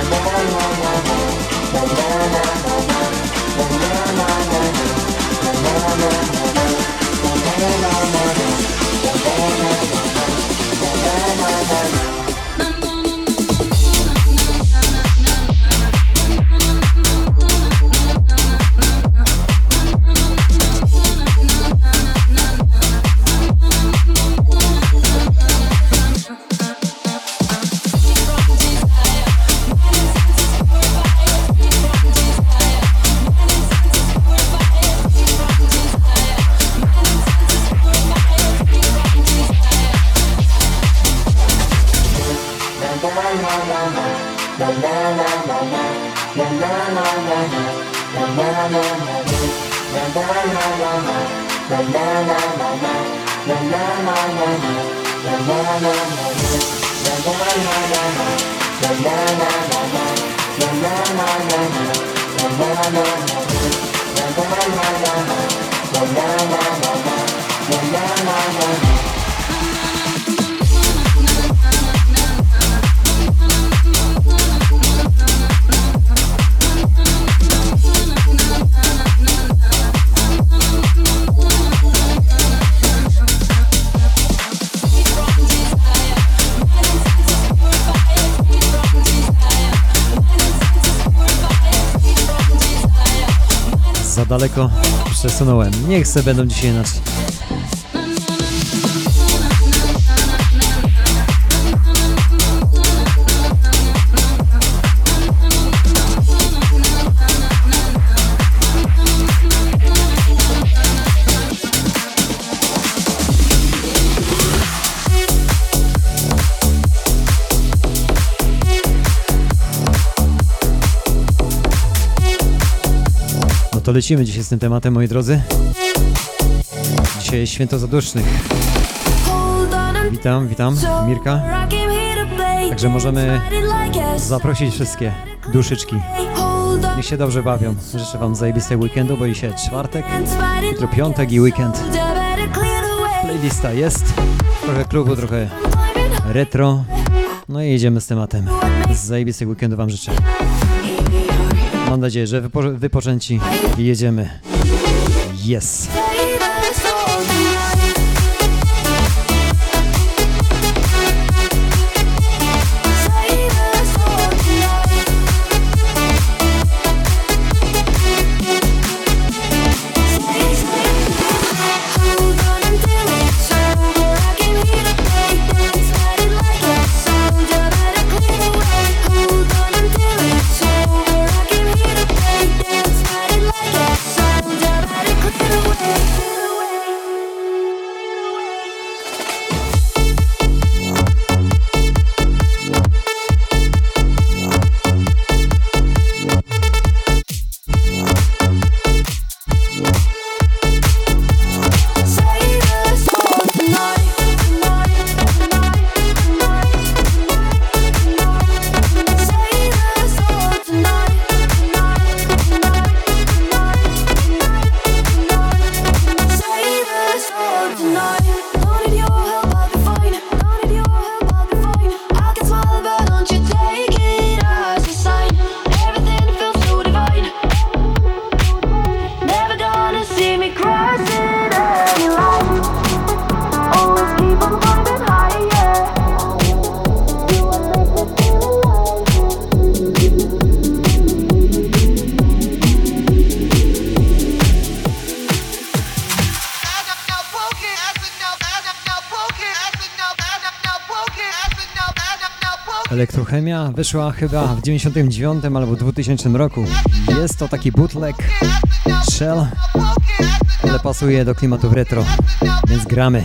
Za przesunąłem. Niech se będą dzisiaj nasi. To lecimy dzisiaj z tym tematem, moi drodzy. Dzisiaj jest święto zadusznych. Witam, witam, Mirka. Także możemy zaprosić wszystkie duszyczki. Niech się dobrze bawią. Życzę Wam zajebistego weekendu, bo dzisiaj czwartek, jutro piątek i weekend. Playlista jest, trochę klubu, trochę retro. No i jedziemy z tematem. Zajebistego weekendu Wam życzę. Mam nadzieję, że wypo wypoczęci jedziemy. Yes! Elektrochemia wyszła chyba w 99 albo 2000 roku. Jest to taki bootleg shell, ale pasuje do klimatów retro, więc gramy.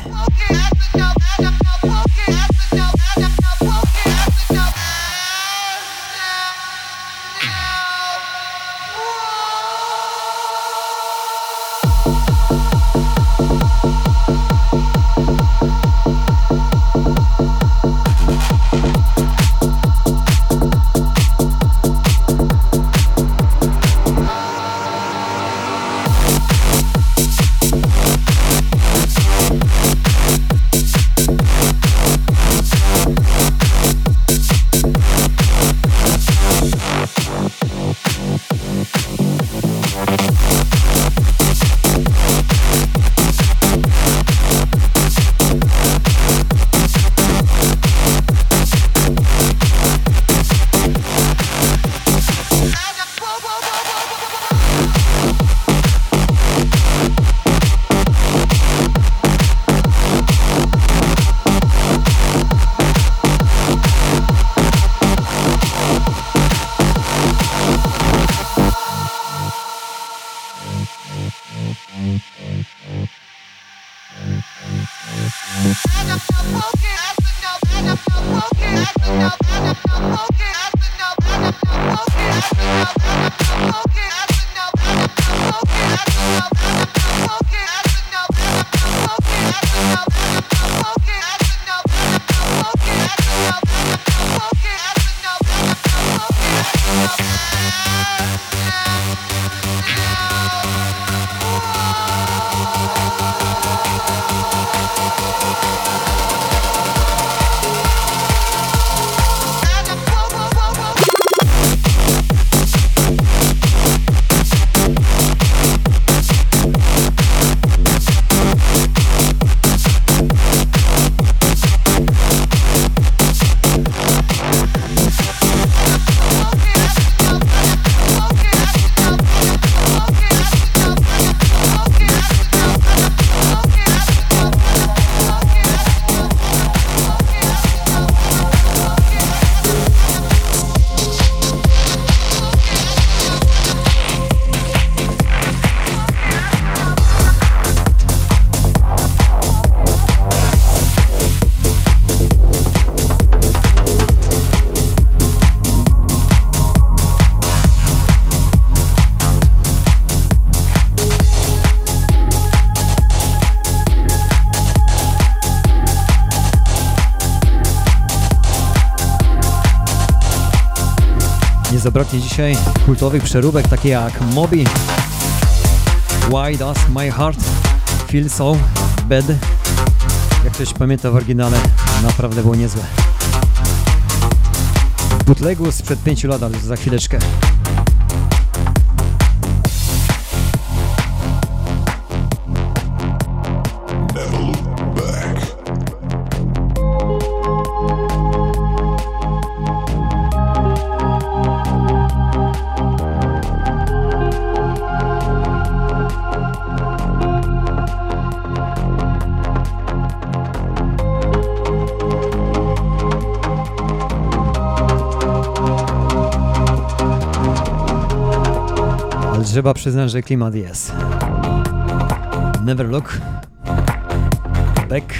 Zabraknie dzisiaj kultowych przeróbek takie jak Moby, Why Does My Heart Feel So Bad. Jak ktoś pamięta w oryginale, naprawdę było niezłe. Bootlegu sprzed 5 lat, ale za chwileczkę. Trzeba przyznać, że klimat jest. Never look back.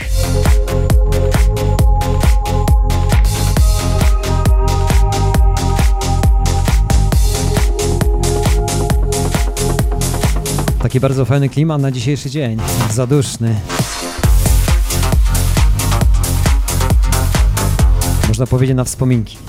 Taki bardzo fajny klimat na dzisiejszy dzień. Zaduszny. Można powiedzieć na wspominki.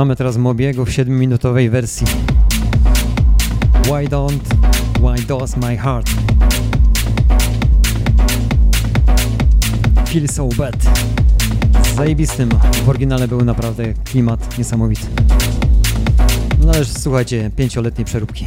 Mamy teraz Mobiego w 7-minutowej wersji. Why don't, why does my heart feel so bad? Zajebistym. W oryginale był naprawdę klimat niesamowity. No ale słuchajcie, pięcioletniej przeróbki.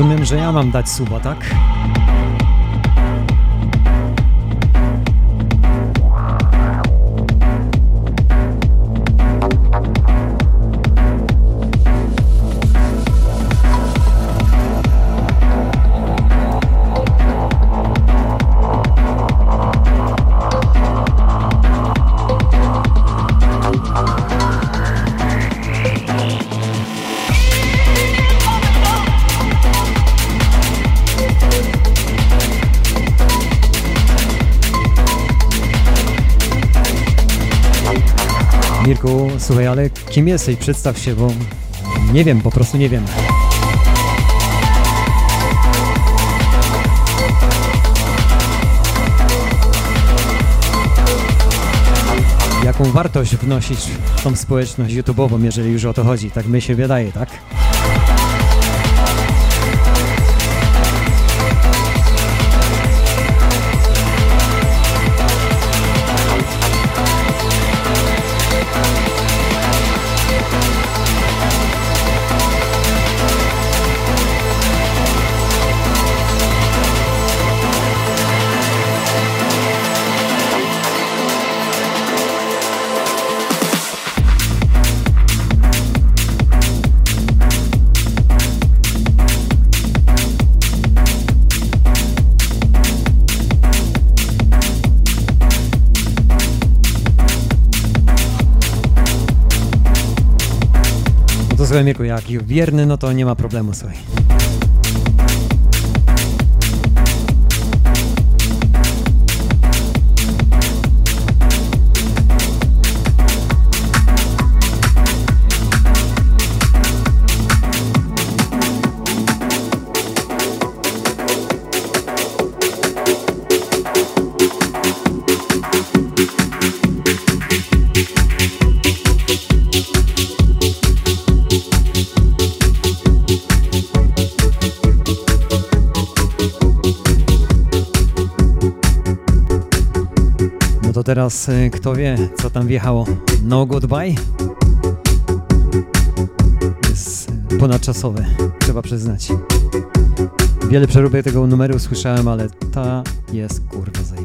Rozumiem, że ja mam dać suba, tak? Słuchaj, ale kim jesteś? Przedstaw się, bo nie wiem, po prostu nie wiem. Jaką wartość wnosisz w tą społeczność YouTube'ową, jeżeli już o to chodzi? Tak mi się wydaje, tak? Słuchaj Mirku, jak wierny, no to nie ma problemu, słuchaj. Teraz y, kto wie, co tam wjechało? No Goodbye? Jest ponadczasowe, trzeba przyznać. Wiele przeróbek tego numeru słyszałem, ale ta jest kurwa zajebista.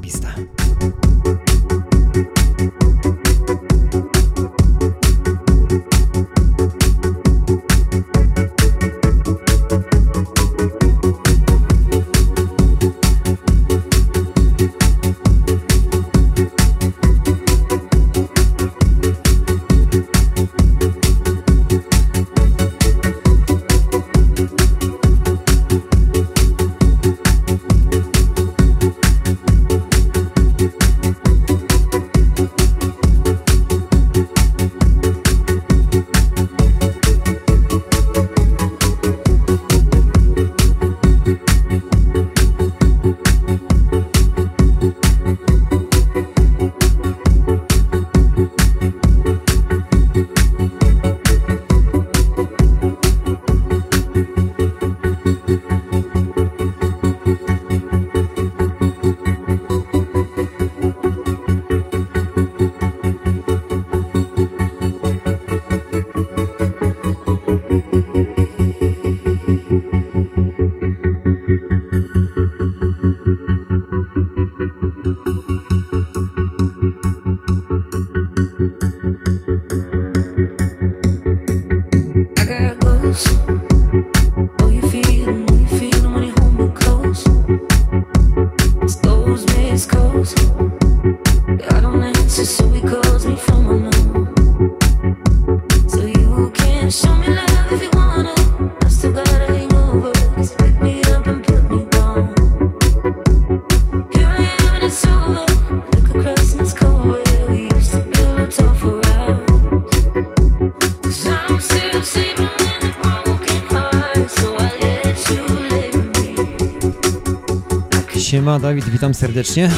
Siema Dawid, witam serdecznie.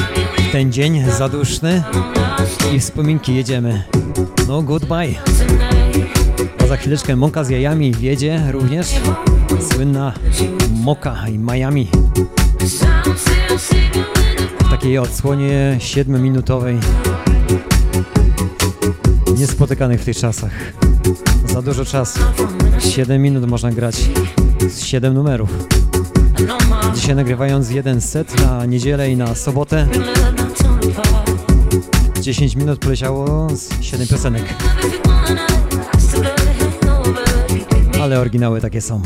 Ten dzień zaduszny i wspominki jedziemy. No goodbye. A za chwileczkę moka z jajami wjedzie również słynna moka i Miami. W takiej odsłonie 7-minutowej. Niespotykanych w tych czasach. Za dużo czasu. 7 minut można grać z 7 numerów. Dzisiaj nagrywając jeden set na niedzielę i na sobotę. love not torn apart. 10 minut poleciało z 7 piosenek. Ale oryginały takie są.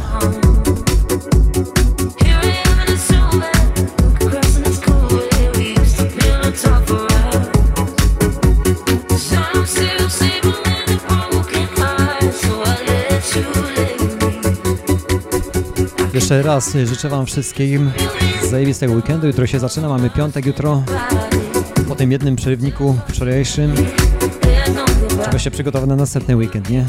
Jeszcze raz życzę Wam wszystkim zajebistego weekendu. Jutro się zaczyna, mamy piątek jutro. Po tym jednym przerywniku wczorajszym. Tylko się przygotował na następny weekend, nie?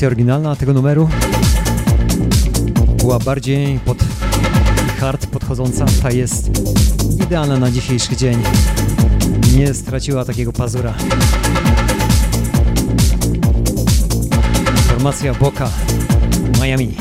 Wersja oryginalna tego numeru była bardziej pod hard podchodząca. Ta jest idealna na dzisiejszy dzień. Nie straciła takiego pazura. Formacja Boka Miami.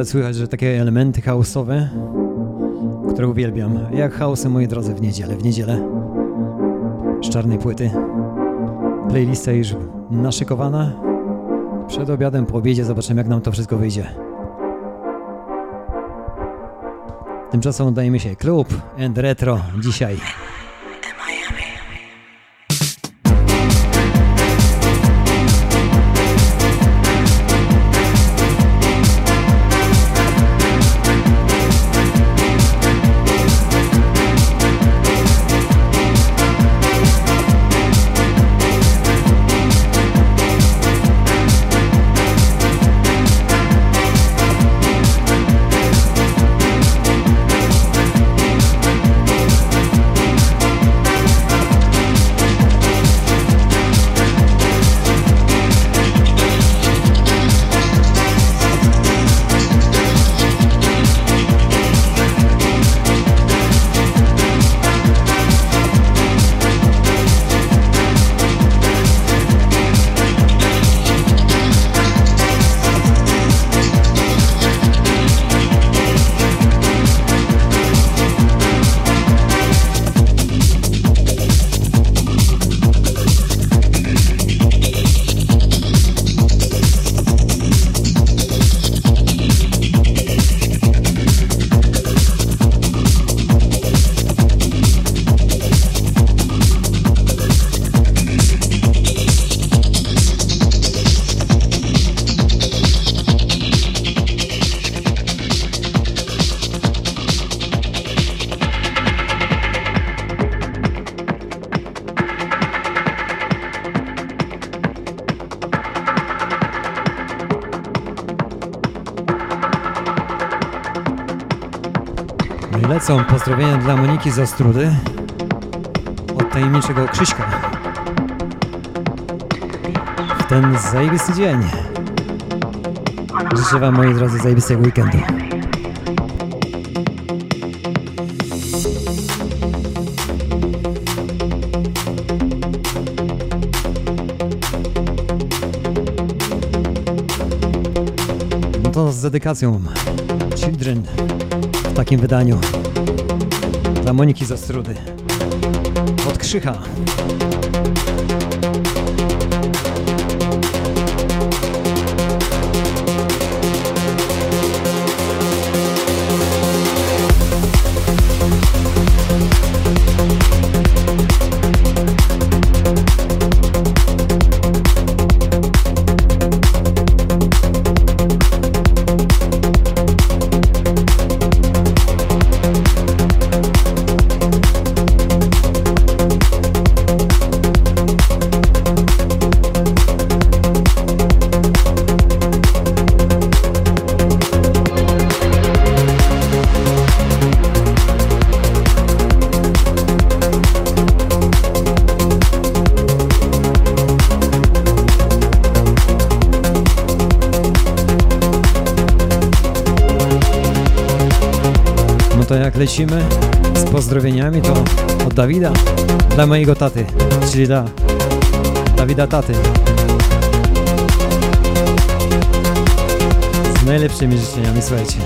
Nawet słychać, że takie elementy chaosowe, które uwielbiam. Jak chaosy, moi drodzy, w niedzielę. W niedzielę z czarnej płyty. Playlista już naszykowana. Przed obiadem, po obiedzie zobaczymy, jak nam to wszystko wyjdzie. Tymczasem oddajemy się klub and retro dzisiaj. Lecą pozdrowienia dla Moniki z Ostrudy. tajemniczego Krzyśka. W ten zajebisty dzień. Życzę Wam, moi drodzy, zajebistego weekendu. No to z dedykacją Children w takim wydaniu dla Moniki Zastrudy od Krzycha. Lecimy z pozdrowieniami, to od Dawida dla mojego taty, czyli dla Dawida taty. Z najlepszymi życzeniami, słuchajcie.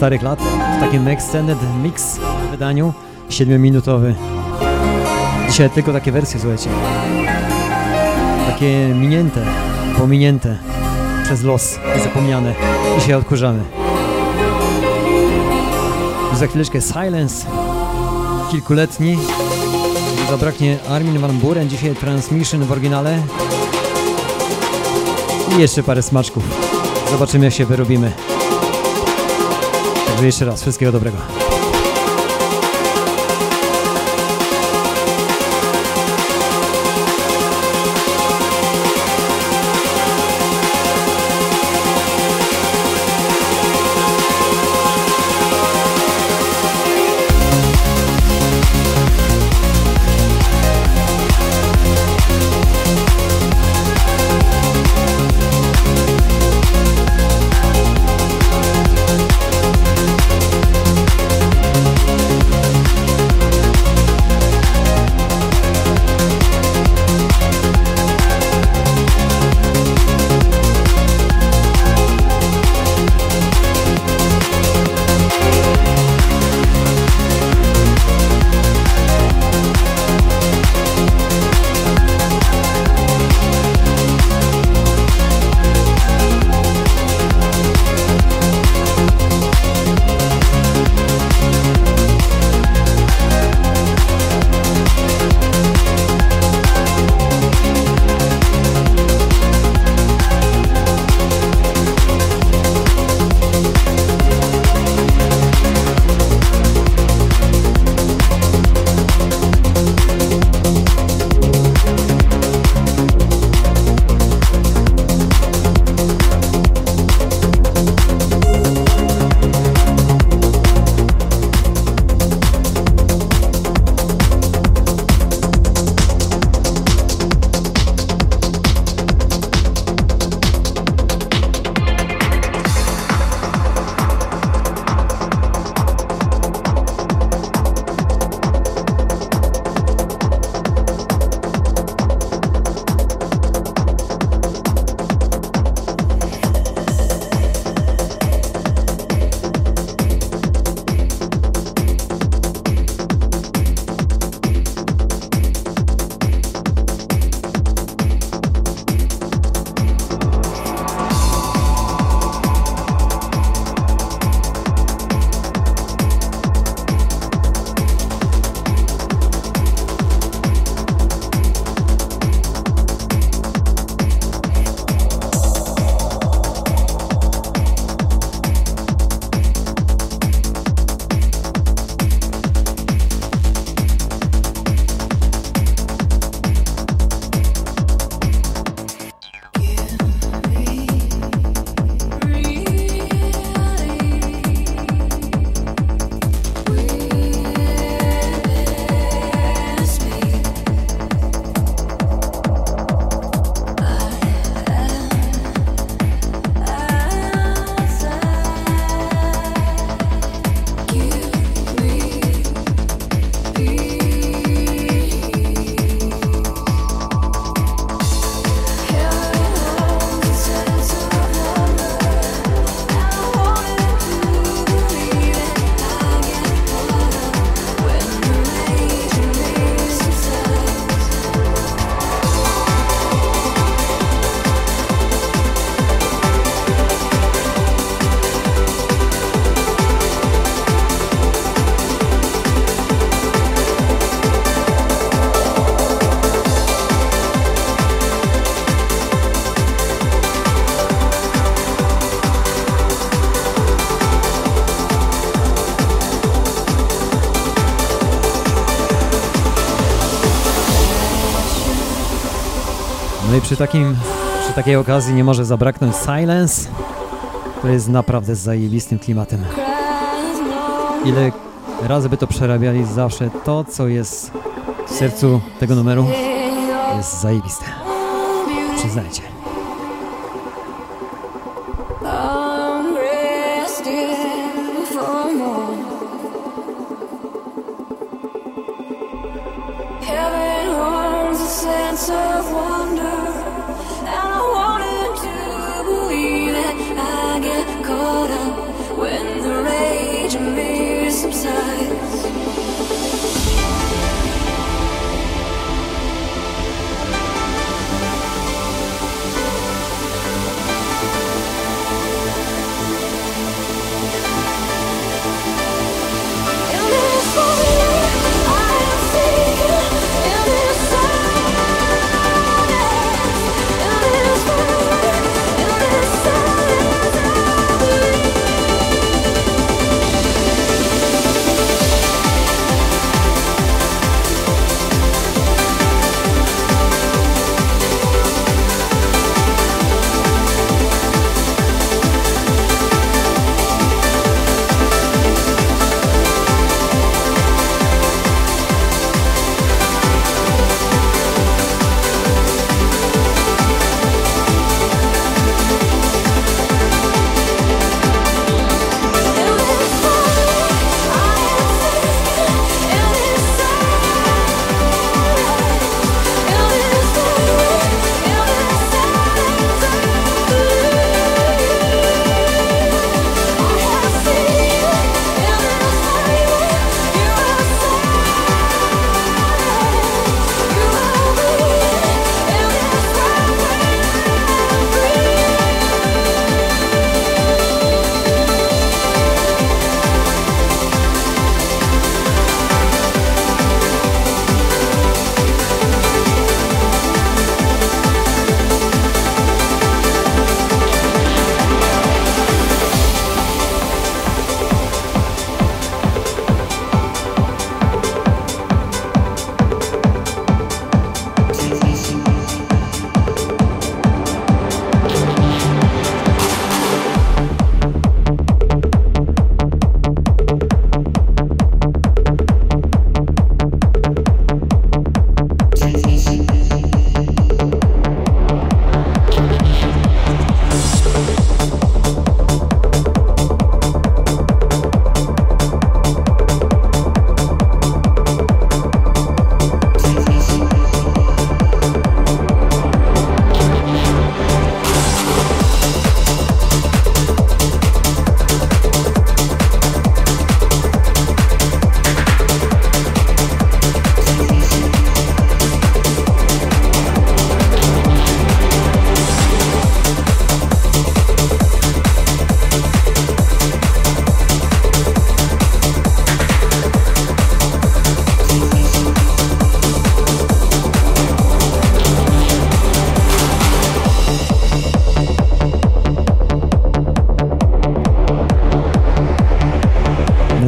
Starych lat w takim extended mix wydaniu 7-minutowy. Dzisiaj tylko takie wersje, słuchajcie. Takie minięte, pominięte przez los zapomniane. Dzisiaj odkurzamy. Za chwileczkę Silence, kilkuletni. Zabraknie Armin Van Buren, dzisiaj Transmission w oryginale. I jeszcze parę smaczków. Zobaczymy jak się wyrobimy. Także jeszcze raz, wszystkiego dobrego. Przy takim, przy takiej okazji nie może zabraknąć Silence, który jest naprawdę zajebistym klimatem. Ile razy by to przerabiali, zawsze to, co jest w sercu tego numeru, jest zajebiste. Przyznajcie.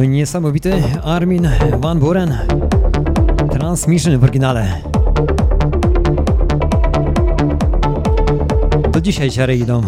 Niesamowity Armin Van Buren. Transmission w oryginale. Do dzisiaj ciary idą.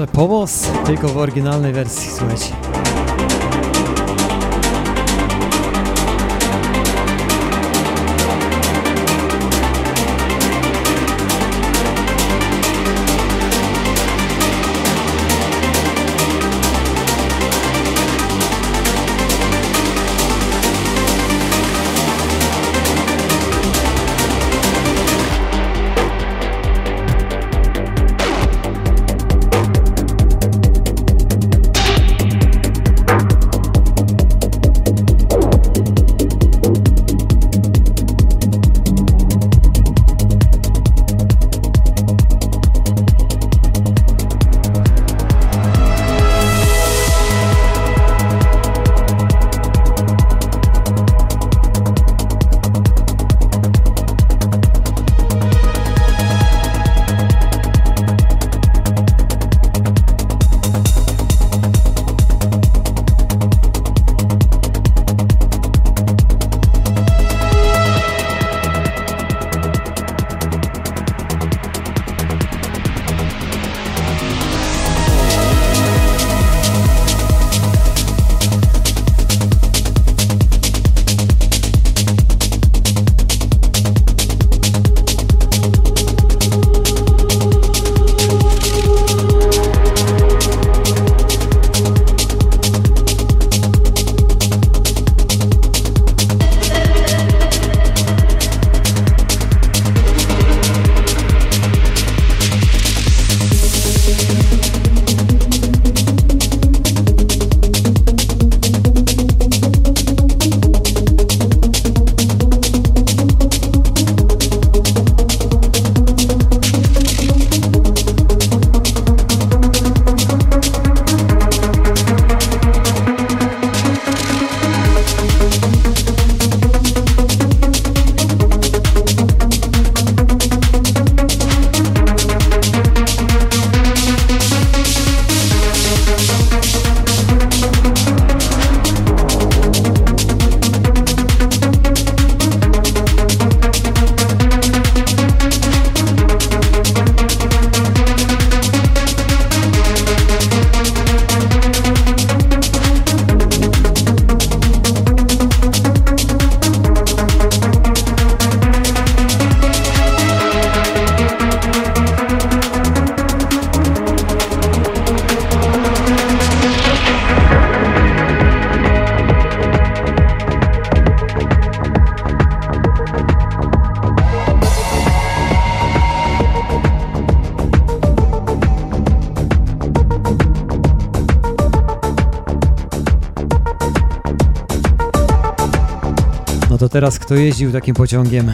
Zawsze pomoc, tylko w oryginalnej wersji, słuchajcie. Teraz kto jeździł takim pociągiem?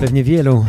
Pewnie wielu.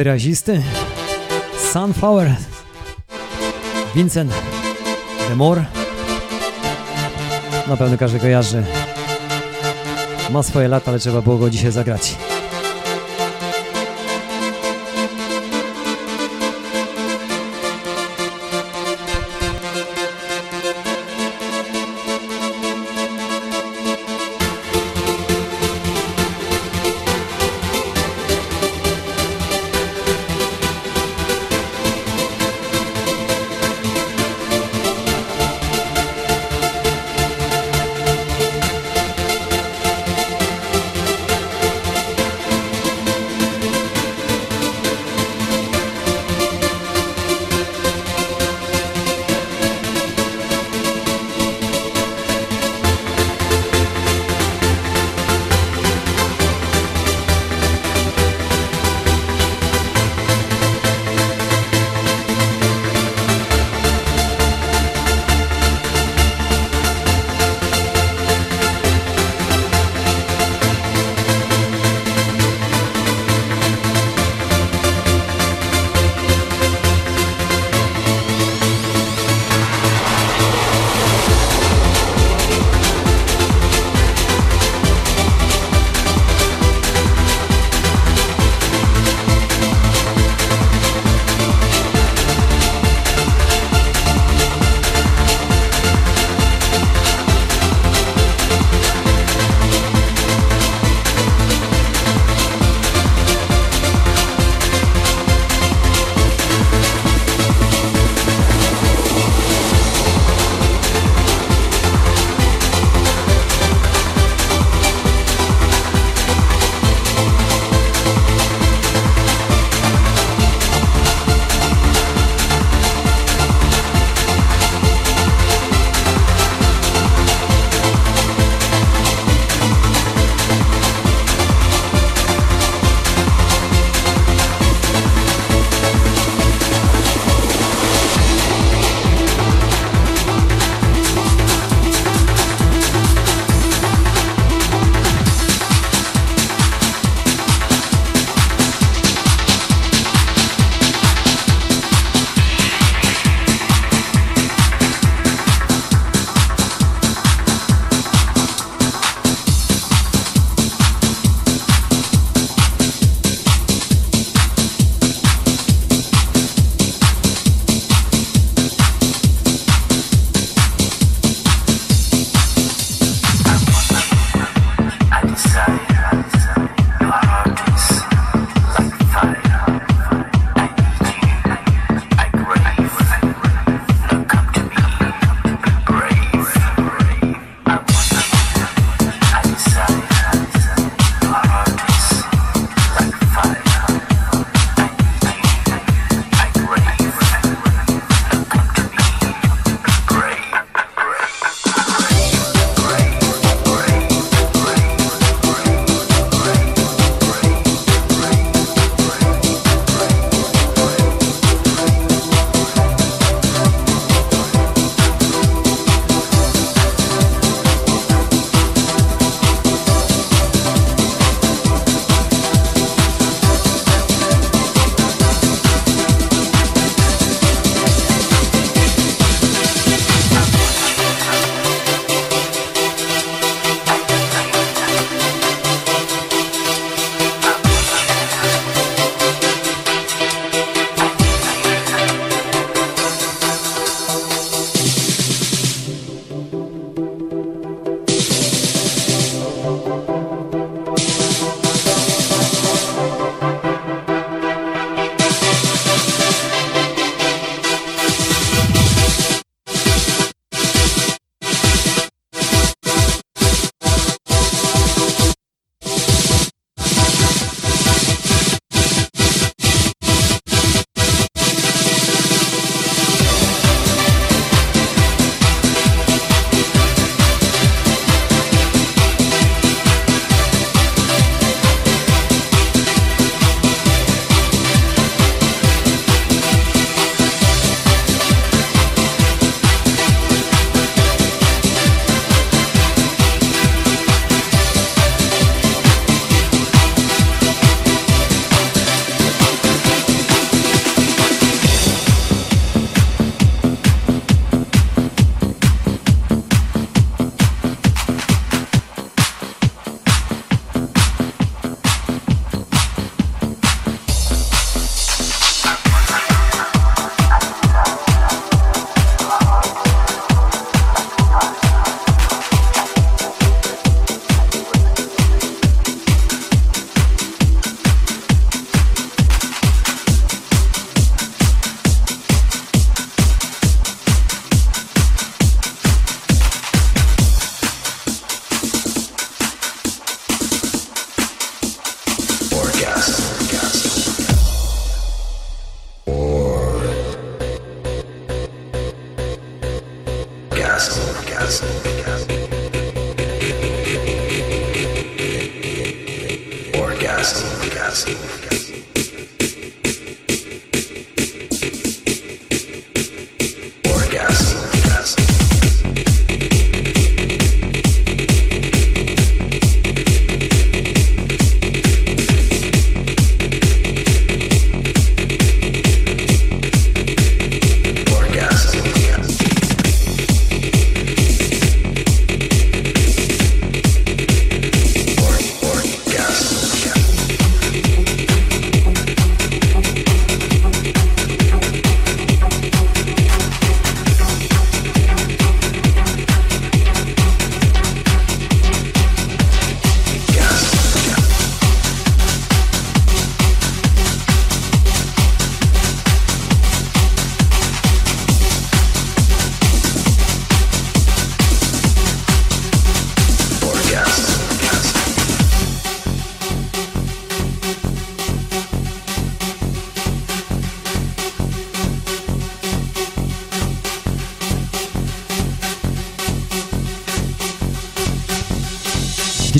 Wyrazisty. Sunflower. Vincent Demore. Na pewno każdy kojarzy. Ma swoje lata, ale trzeba było go dzisiaj zagrać.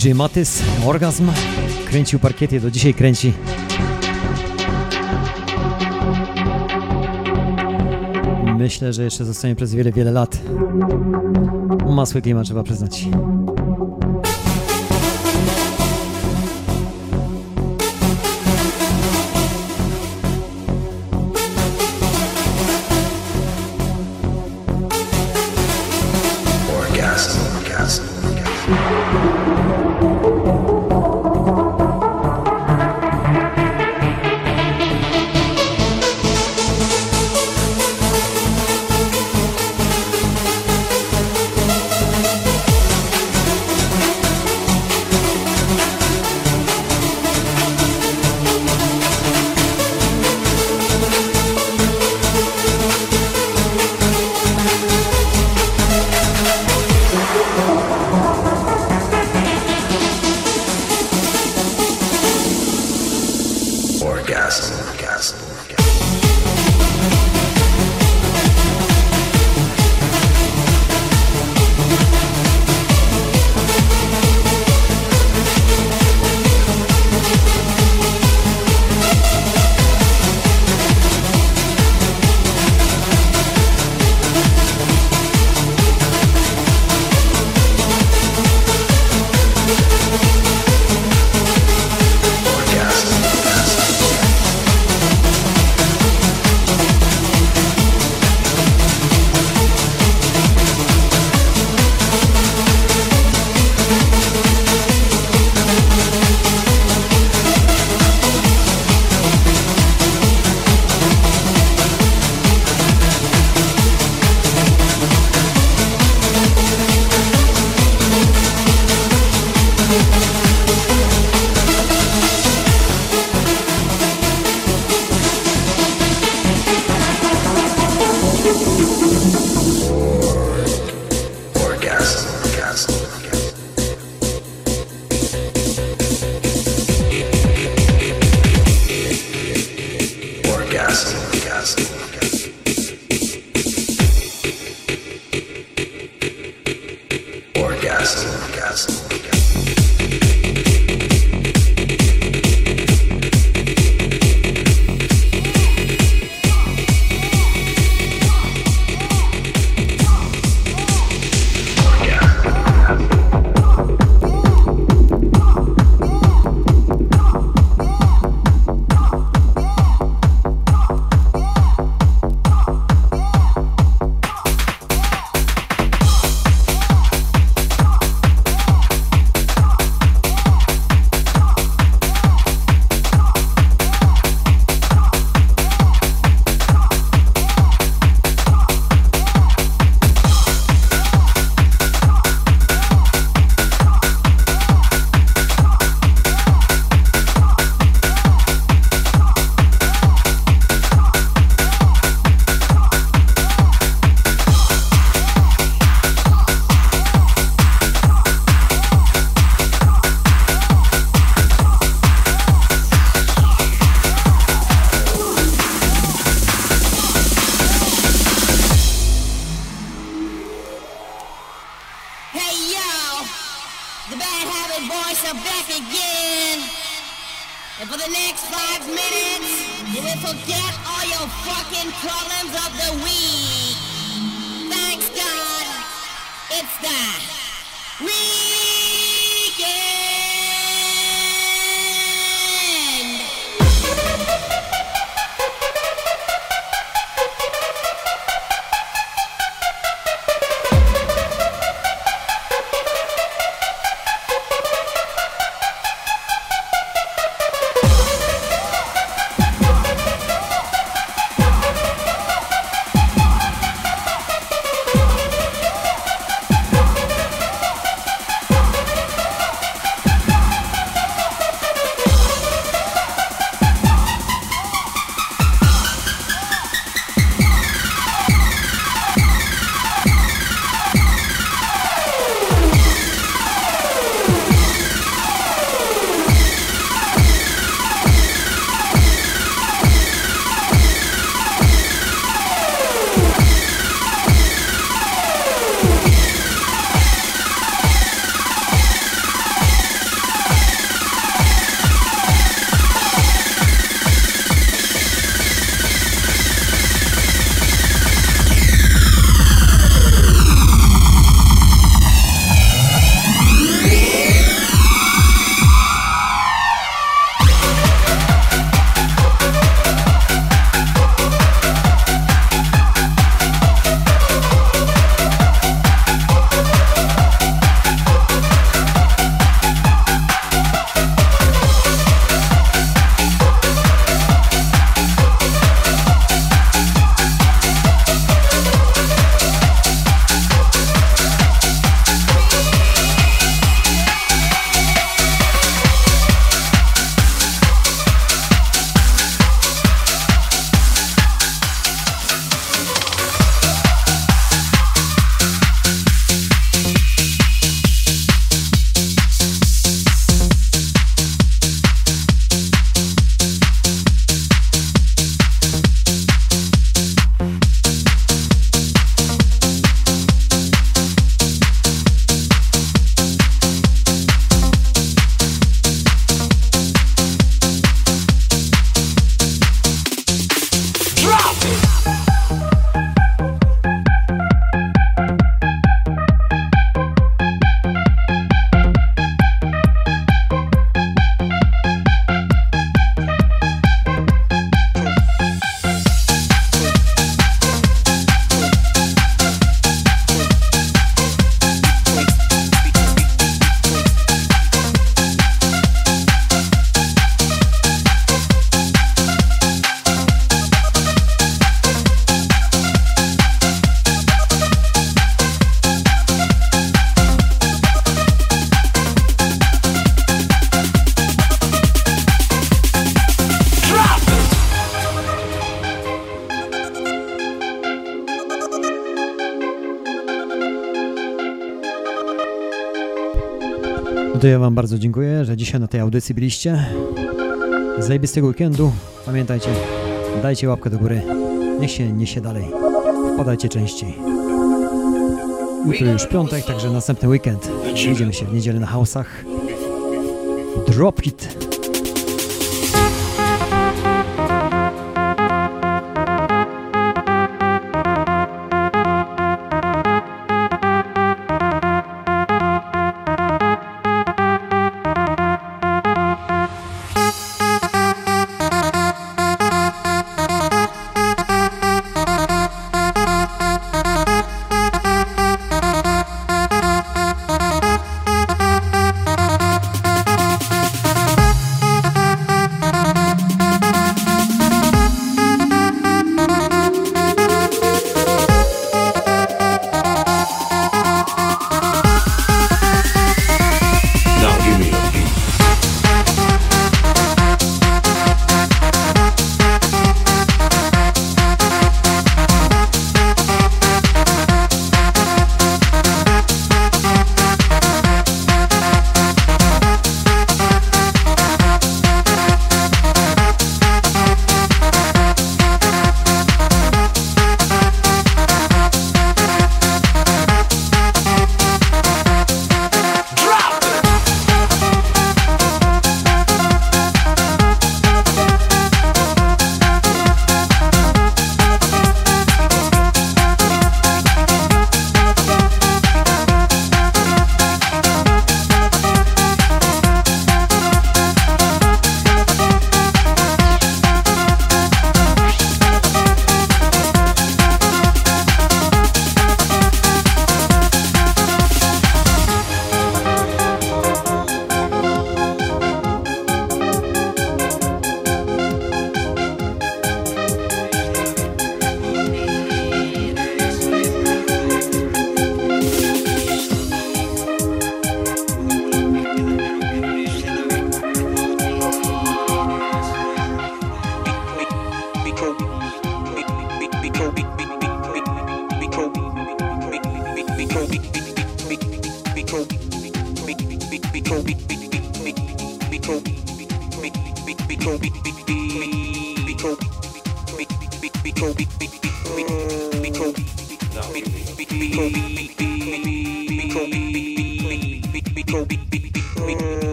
DJ Matys, Orgazm, kręcił parkiety, do dzisiaj kręci. Myślę, że jeszcze zostanie przez wiele, wiele lat. Ma swój klimat, trzeba przyznać. To ja Wam bardzo dziękuję, że dzisiaj na tej audycji byliście. Zajebistego weekendu. Pamiętajcie, dajcie łapkę do góry. Niech się niesie dalej. Wpadajcie częściej. Jutro już piątek, także następny weekend. Widzimy się w niedzielę na hausach. Drop it!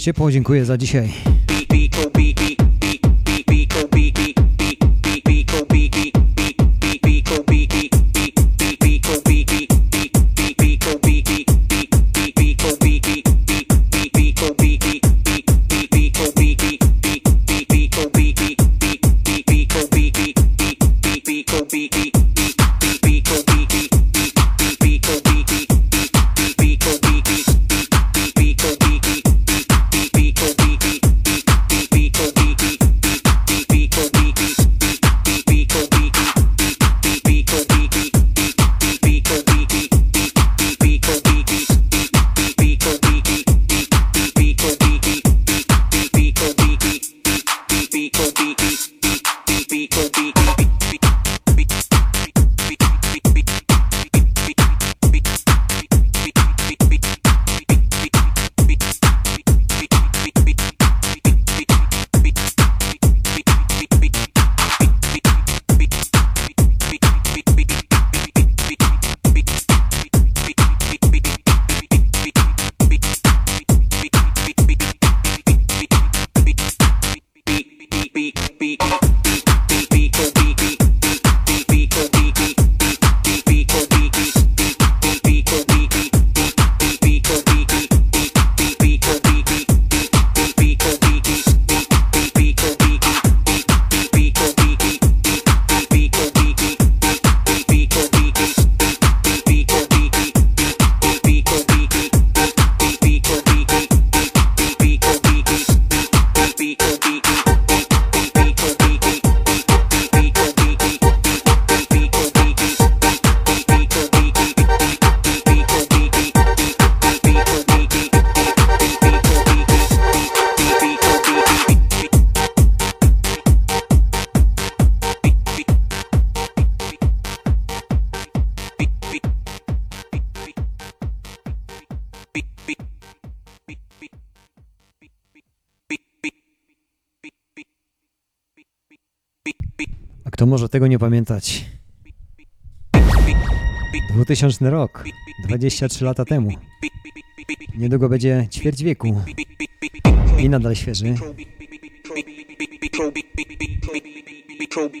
życie. Podziękuję za dzisiaj. tego nie pamiętać. 2000 rok, 23 lata temu. Niedługo będzie ćwierć wieku. I nadal świeży. Toby, Toby, Toby,